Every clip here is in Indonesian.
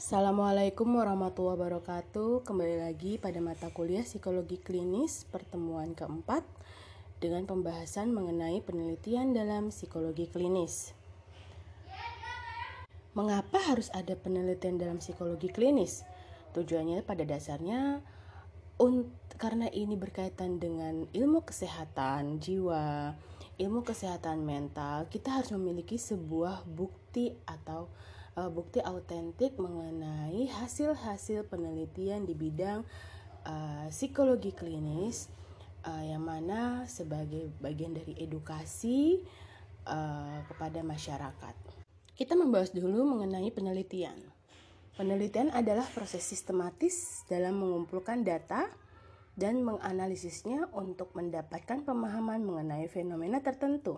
Assalamualaikum warahmatullahi wabarakatuh Kembali lagi pada mata kuliah psikologi klinis pertemuan keempat Dengan pembahasan mengenai penelitian dalam psikologi klinis Mengapa harus ada penelitian dalam psikologi klinis? Tujuannya pada dasarnya karena ini berkaitan dengan ilmu kesehatan jiwa, ilmu kesehatan mental, kita harus memiliki sebuah bukti atau uh, bukti autentik mengenai hasil-hasil penelitian di bidang uh, psikologi klinis uh, yang mana sebagai bagian dari edukasi uh, kepada masyarakat. Kita membahas dulu mengenai penelitian. Penelitian adalah proses sistematis dalam mengumpulkan data dan menganalisisnya untuk mendapatkan pemahaman mengenai fenomena tertentu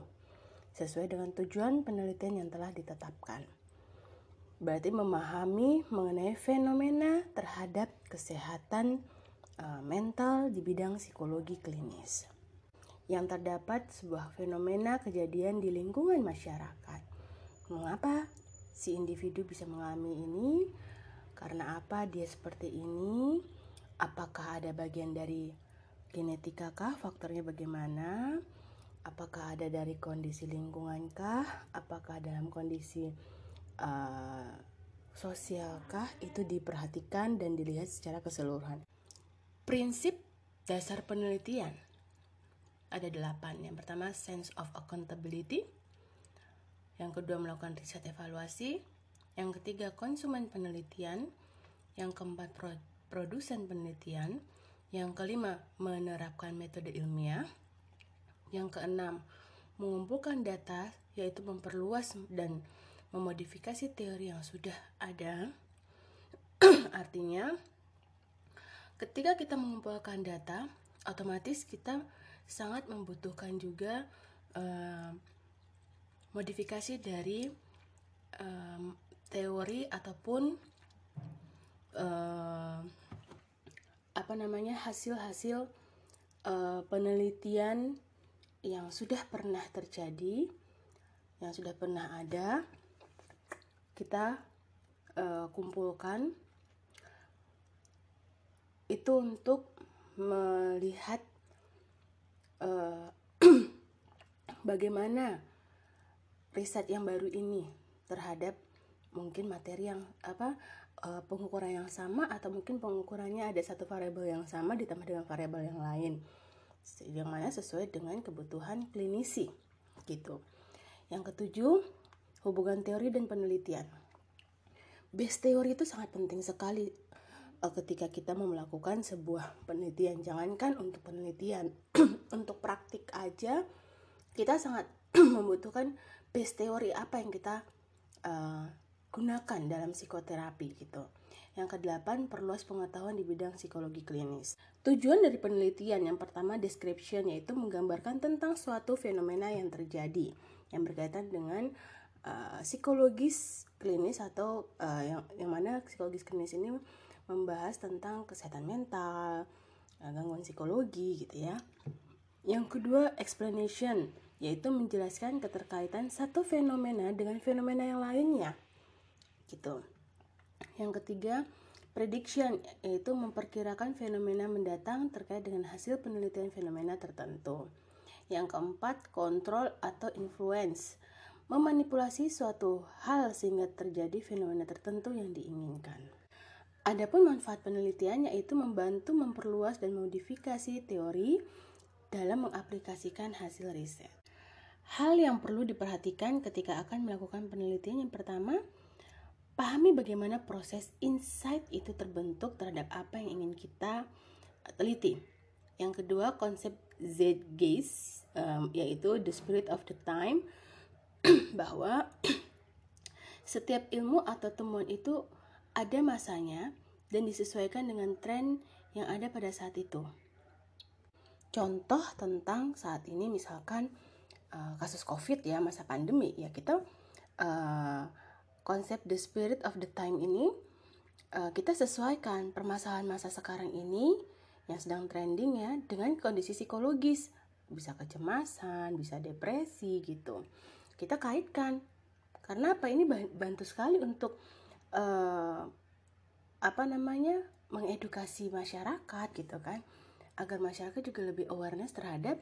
sesuai dengan tujuan penelitian yang telah ditetapkan berarti memahami mengenai fenomena terhadap kesehatan uh, mental di bidang psikologi klinis. Yang terdapat sebuah fenomena kejadian di lingkungan masyarakat. Mengapa si individu bisa mengalami ini? Karena apa dia seperti ini? Apakah ada bagian dari genetika kah? Faktornya bagaimana? Apakah ada dari kondisi lingkungan kah? Apakah dalam kondisi uh, sosialkah itu diperhatikan dan dilihat secara keseluruhan. Prinsip dasar penelitian ada delapan. Yang pertama sense of accountability, yang kedua melakukan riset evaluasi, yang ketiga konsumen penelitian, yang keempat pro produsen penelitian, yang kelima menerapkan metode ilmiah, yang keenam mengumpulkan data yaitu memperluas dan memodifikasi teori yang sudah ada. Artinya, ketika kita mengumpulkan data, otomatis kita sangat membutuhkan juga uh, modifikasi dari um, teori ataupun uh, apa namanya hasil-hasil uh, penelitian yang sudah pernah terjadi, yang sudah pernah ada kita uh, kumpulkan itu untuk melihat uh, bagaimana riset yang baru ini terhadap mungkin materi yang apa uh, pengukuran yang sama atau mungkin pengukurannya ada satu variabel yang sama ditambah dengan variabel yang lain yang mana sesuai dengan kebutuhan klinisi gitu. Yang ketujuh, hubungan teori dan penelitian. Base teori itu sangat penting sekali uh, ketika kita mau melakukan sebuah penelitian. Jangankan untuk penelitian, untuk praktik aja kita sangat membutuhkan base teori apa yang kita uh, gunakan dalam psikoterapi gitu. Yang kedelapan, perluas pengetahuan di bidang psikologi klinis. Tujuan dari penelitian yang pertama description yaitu menggambarkan tentang suatu fenomena yang terjadi yang berkaitan dengan uh, psikologis klinis atau uh, yang yang mana psikologis klinis ini membahas tentang kesehatan mental, uh, gangguan psikologi gitu ya. Yang kedua explanation yaitu menjelaskan keterkaitan satu fenomena dengan fenomena yang lainnya. Gitu. Yang ketiga, prediction yaitu memperkirakan fenomena mendatang terkait dengan hasil penelitian fenomena tertentu. Yang keempat, kontrol atau influence memanipulasi suatu hal sehingga terjadi fenomena tertentu yang diinginkan. Adapun manfaat penelitian yaitu membantu memperluas dan modifikasi teori dalam mengaplikasikan hasil riset. Hal yang perlu diperhatikan ketika akan melakukan penelitian yang pertama, pahami bagaimana proses insight itu terbentuk terhadap apa yang ingin kita teliti. Yang kedua, konsep um, yaitu the spirit of the time, bahwa setiap ilmu atau temuan itu ada masanya dan disesuaikan dengan tren yang ada pada saat itu. Contoh tentang saat ini misalkan uh, kasus COVID ya masa pandemi ya kita uh, konsep the spirit of the time ini uh, kita sesuaikan permasalahan masa sekarang ini yang sedang trending ya dengan kondisi psikologis bisa kecemasan, bisa depresi gitu kita kaitkan karena apa ini bantu sekali untuk uh, apa namanya mengedukasi masyarakat gitu kan agar masyarakat juga lebih awareness terhadap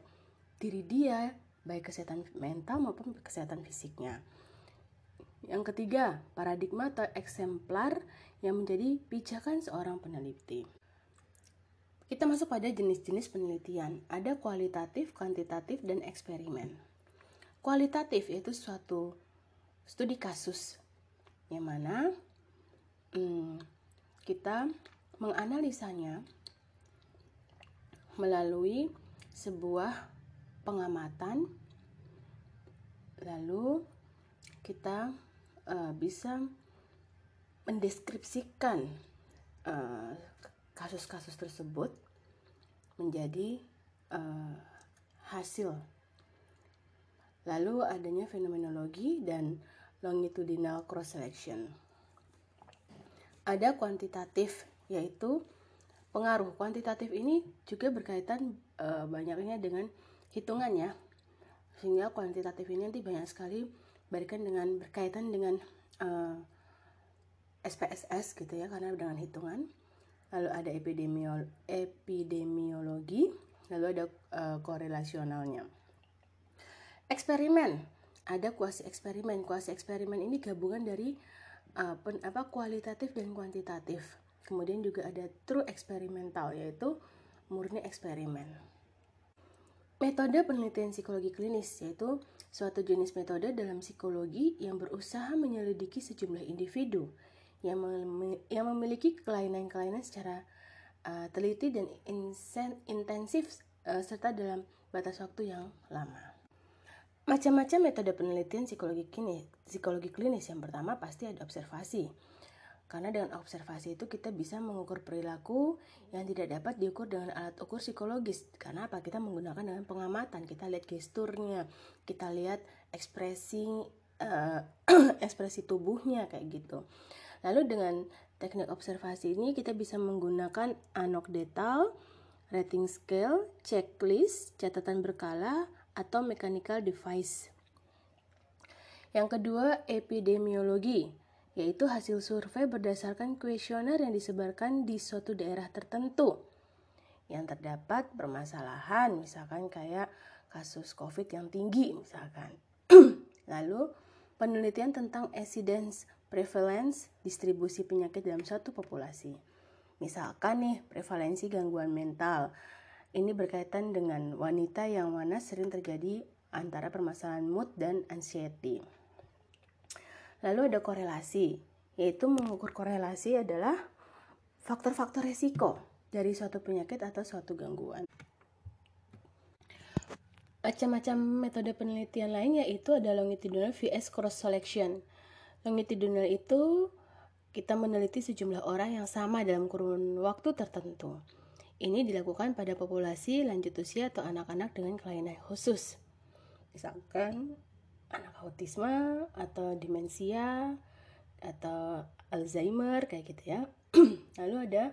diri dia baik kesehatan mental maupun kesehatan fisiknya. Yang ketiga, paradigma atau eksemplar yang menjadi pijakan seorang peneliti. Kita masuk pada jenis-jenis penelitian. Ada kualitatif, kuantitatif, dan eksperimen. Kualitatif yaitu suatu studi kasus yang mana hmm, kita menganalisanya melalui sebuah pengamatan lalu kita uh, bisa mendeskripsikan uh, kasus-kasus tersebut menjadi uh, hasil lalu adanya fenomenologi dan longitudinal cross selection. Ada kuantitatif yaitu pengaruh. Kuantitatif ini juga berkaitan e, banyaknya dengan hitungannya sehingga kuantitatif ini nanti banyak sekali berikan dengan berkaitan dengan e, SPSS gitu ya karena dengan hitungan. Lalu ada epidemiol epidemiologi lalu ada e, korelasionalnya eksperimen ada kuasi eksperimen. Kuasi eksperimen ini gabungan dari uh, pen, apa kualitatif dan kuantitatif. Kemudian juga ada true eksperimental yaitu murni eksperimen. Metode penelitian psikologi klinis yaitu suatu jenis metode dalam psikologi yang berusaha menyelidiki sejumlah individu yang, yang memiliki kelainan-kelainan secara uh, teliti dan intensif uh, serta dalam batas waktu yang lama. Macam-macam metode penelitian psikologi klinis, psikologi klinis yang pertama pasti ada observasi. Karena dengan observasi itu kita bisa mengukur perilaku yang tidak dapat diukur dengan alat ukur psikologis. Karena apa? Kita menggunakan dengan pengamatan, kita lihat gesturnya, kita lihat ekspresi uh, ekspresi tubuhnya kayak gitu. Lalu dengan teknik observasi ini kita bisa menggunakan anekdotal, rating scale, checklist, catatan berkala, atau mechanical device. Yang kedua, epidemiologi, yaitu hasil survei berdasarkan kuesioner yang disebarkan di suatu daerah tertentu yang terdapat permasalahan, misalkan kayak kasus COVID yang tinggi, misalkan. Lalu, penelitian tentang incidence, prevalence, distribusi penyakit dalam suatu populasi. Misalkan nih, prevalensi gangguan mental ini berkaitan dengan wanita yang mana sering terjadi antara permasalahan mood dan anxiety. Lalu ada korelasi, yaitu mengukur korelasi adalah faktor-faktor resiko dari suatu penyakit atau suatu gangguan. Macam-macam metode penelitian lain yaitu ada longitudinal vs cross selection. Longitudinal itu kita meneliti sejumlah orang yang sama dalam kurun waktu tertentu. Ini dilakukan pada populasi lanjut usia atau anak-anak dengan kelainan khusus. Misalkan anak autisme atau demensia atau Alzheimer kayak gitu ya. Lalu ada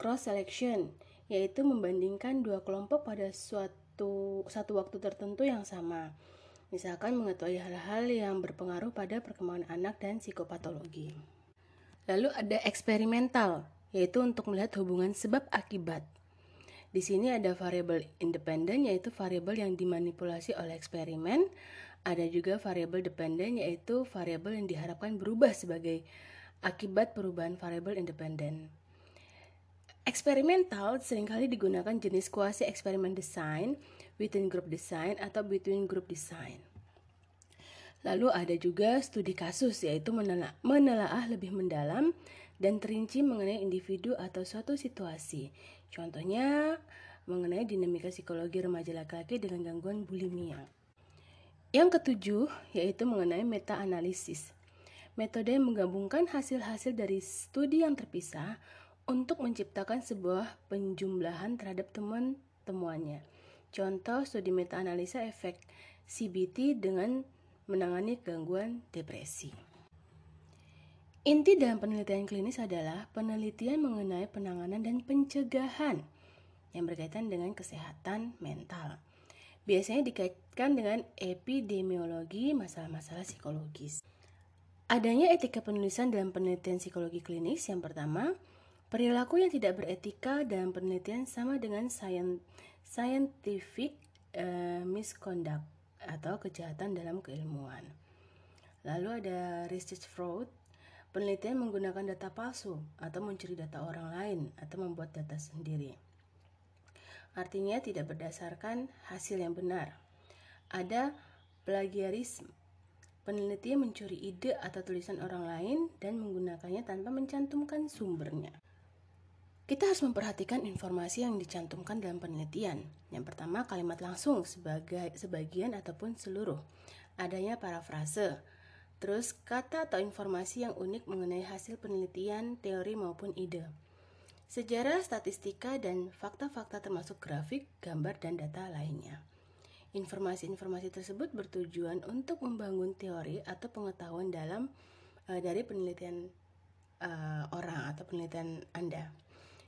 cross selection yaitu membandingkan dua kelompok pada suatu satu waktu tertentu yang sama. Misalkan mengetahui hal-hal yang berpengaruh pada perkembangan anak dan psikopatologi. Lalu ada eksperimental, yaitu untuk melihat hubungan sebab akibat. Di sini ada variabel independen yaitu variabel yang dimanipulasi oleh eksperimen. Ada juga variabel dependen yaitu variabel yang diharapkan berubah sebagai akibat perubahan variabel independen. Eksperimental sering kali digunakan jenis kuasi eksperimen design, within group design, atau between group design. Lalu ada juga studi kasus yaitu menelaah lebih mendalam dan terinci mengenai individu atau suatu situasi. Contohnya mengenai dinamika psikologi remaja laki-laki dengan gangguan bulimia. Yang ketujuh yaitu mengenai meta-analisis. Metode yang menggabungkan hasil-hasil dari studi yang terpisah untuk menciptakan sebuah penjumlahan terhadap temuan-temuannya. Contoh studi meta-analisa efek CBT dengan menangani gangguan depresi. Inti dalam penelitian klinis adalah penelitian mengenai penanganan dan pencegahan yang berkaitan dengan kesehatan mental. Biasanya dikaitkan dengan epidemiologi masalah-masalah psikologis. Adanya etika penulisan dalam penelitian psikologi klinis yang pertama, Perilaku yang tidak beretika dalam penelitian sama dengan scientific uh, misconduct atau kejahatan dalam keilmuan. Lalu ada research fraud, penelitian menggunakan data palsu atau mencuri data orang lain atau membuat data sendiri. Artinya tidak berdasarkan hasil yang benar. Ada plagiarisme, peneliti mencuri ide atau tulisan orang lain dan menggunakannya tanpa mencantumkan sumbernya. Kita harus memperhatikan informasi yang dicantumkan dalam penelitian. Yang pertama, kalimat langsung sebagai sebagian ataupun seluruh. Adanya parafrase. Terus kata atau informasi yang unik mengenai hasil penelitian, teori maupun ide. Sejarah, statistika, dan fakta-fakta termasuk grafik, gambar, dan data lainnya. Informasi-informasi tersebut bertujuan untuk membangun teori atau pengetahuan dalam uh, dari penelitian uh, orang atau penelitian Anda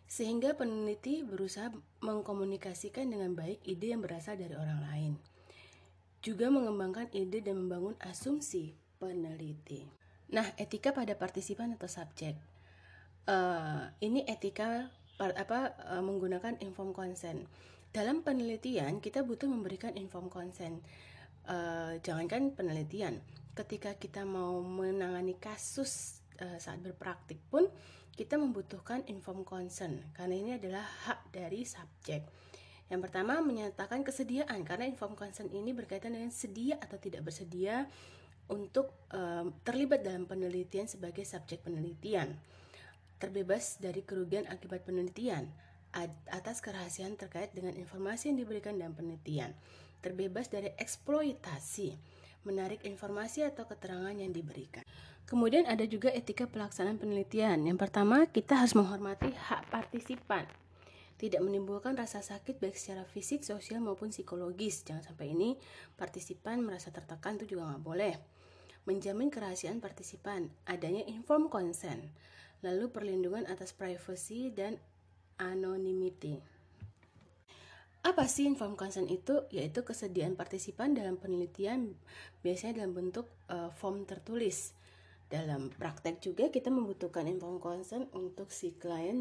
sehingga peneliti berusaha mengkomunikasikan dengan baik ide yang berasal dari orang lain. Juga mengembangkan ide dan membangun asumsi peneliti. Nah, etika pada partisipan atau subjek. Uh, ini etika apa uh, menggunakan informed consent. Dalam penelitian kita butuh memberikan informed consent. Uh, jangankan penelitian, ketika kita mau menangani kasus uh, saat berpraktik pun kita membutuhkan inform consent karena ini adalah hak dari subjek. Yang pertama menyatakan kesediaan karena inform consent ini berkaitan dengan sedia atau tidak bersedia untuk um, terlibat dalam penelitian sebagai subjek penelitian. Terbebas dari kerugian akibat penelitian atas kerahasiaan terkait dengan informasi yang diberikan dalam penelitian. Terbebas dari eksploitasi, menarik informasi atau keterangan yang diberikan. Kemudian ada juga etika pelaksanaan penelitian. Yang pertama, kita harus menghormati hak partisipan. Tidak menimbulkan rasa sakit baik secara fisik, sosial maupun psikologis. Jangan sampai ini partisipan merasa tertekan itu juga nggak boleh. Menjamin kerahasiaan partisipan, adanya inform consent, lalu perlindungan atas privacy dan anonymity. Apa sih inform consent itu? Yaitu kesediaan partisipan dalam penelitian biasanya dalam bentuk uh, form tertulis dalam praktek juga kita membutuhkan informed consent untuk si klien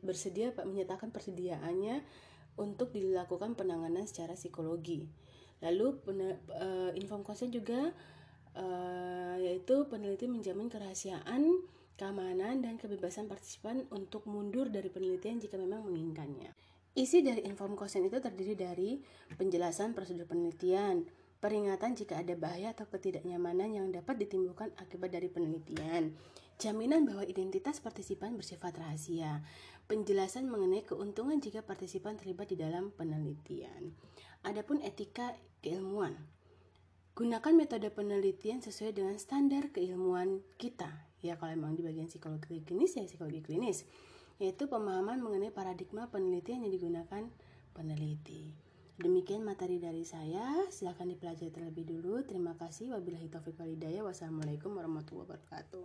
bersedia menyatakan persediaannya untuk dilakukan penanganan secara psikologi. Lalu uh, informed consent juga uh, yaitu peneliti menjamin kerahasiaan, keamanan dan kebebasan partisipan untuk mundur dari penelitian jika memang menginginkannya. Isi dari informed consent itu terdiri dari penjelasan prosedur penelitian, peringatan jika ada bahaya atau ketidaknyamanan yang dapat ditimbulkan akibat dari penelitian, jaminan bahwa identitas partisipan bersifat rahasia, penjelasan mengenai keuntungan jika partisipan terlibat di dalam penelitian. Adapun etika keilmuan. Gunakan metode penelitian sesuai dengan standar keilmuan kita. Ya kalau memang di bagian psikologi klinis ya psikologi klinis, yaitu pemahaman mengenai paradigma penelitian yang digunakan peneliti. Demikian materi dari saya. Silahkan dipelajari terlebih dulu. Terima kasih. Wabillahi taufiq walhidayah. Wassalamualaikum warahmatullahi wabarakatuh.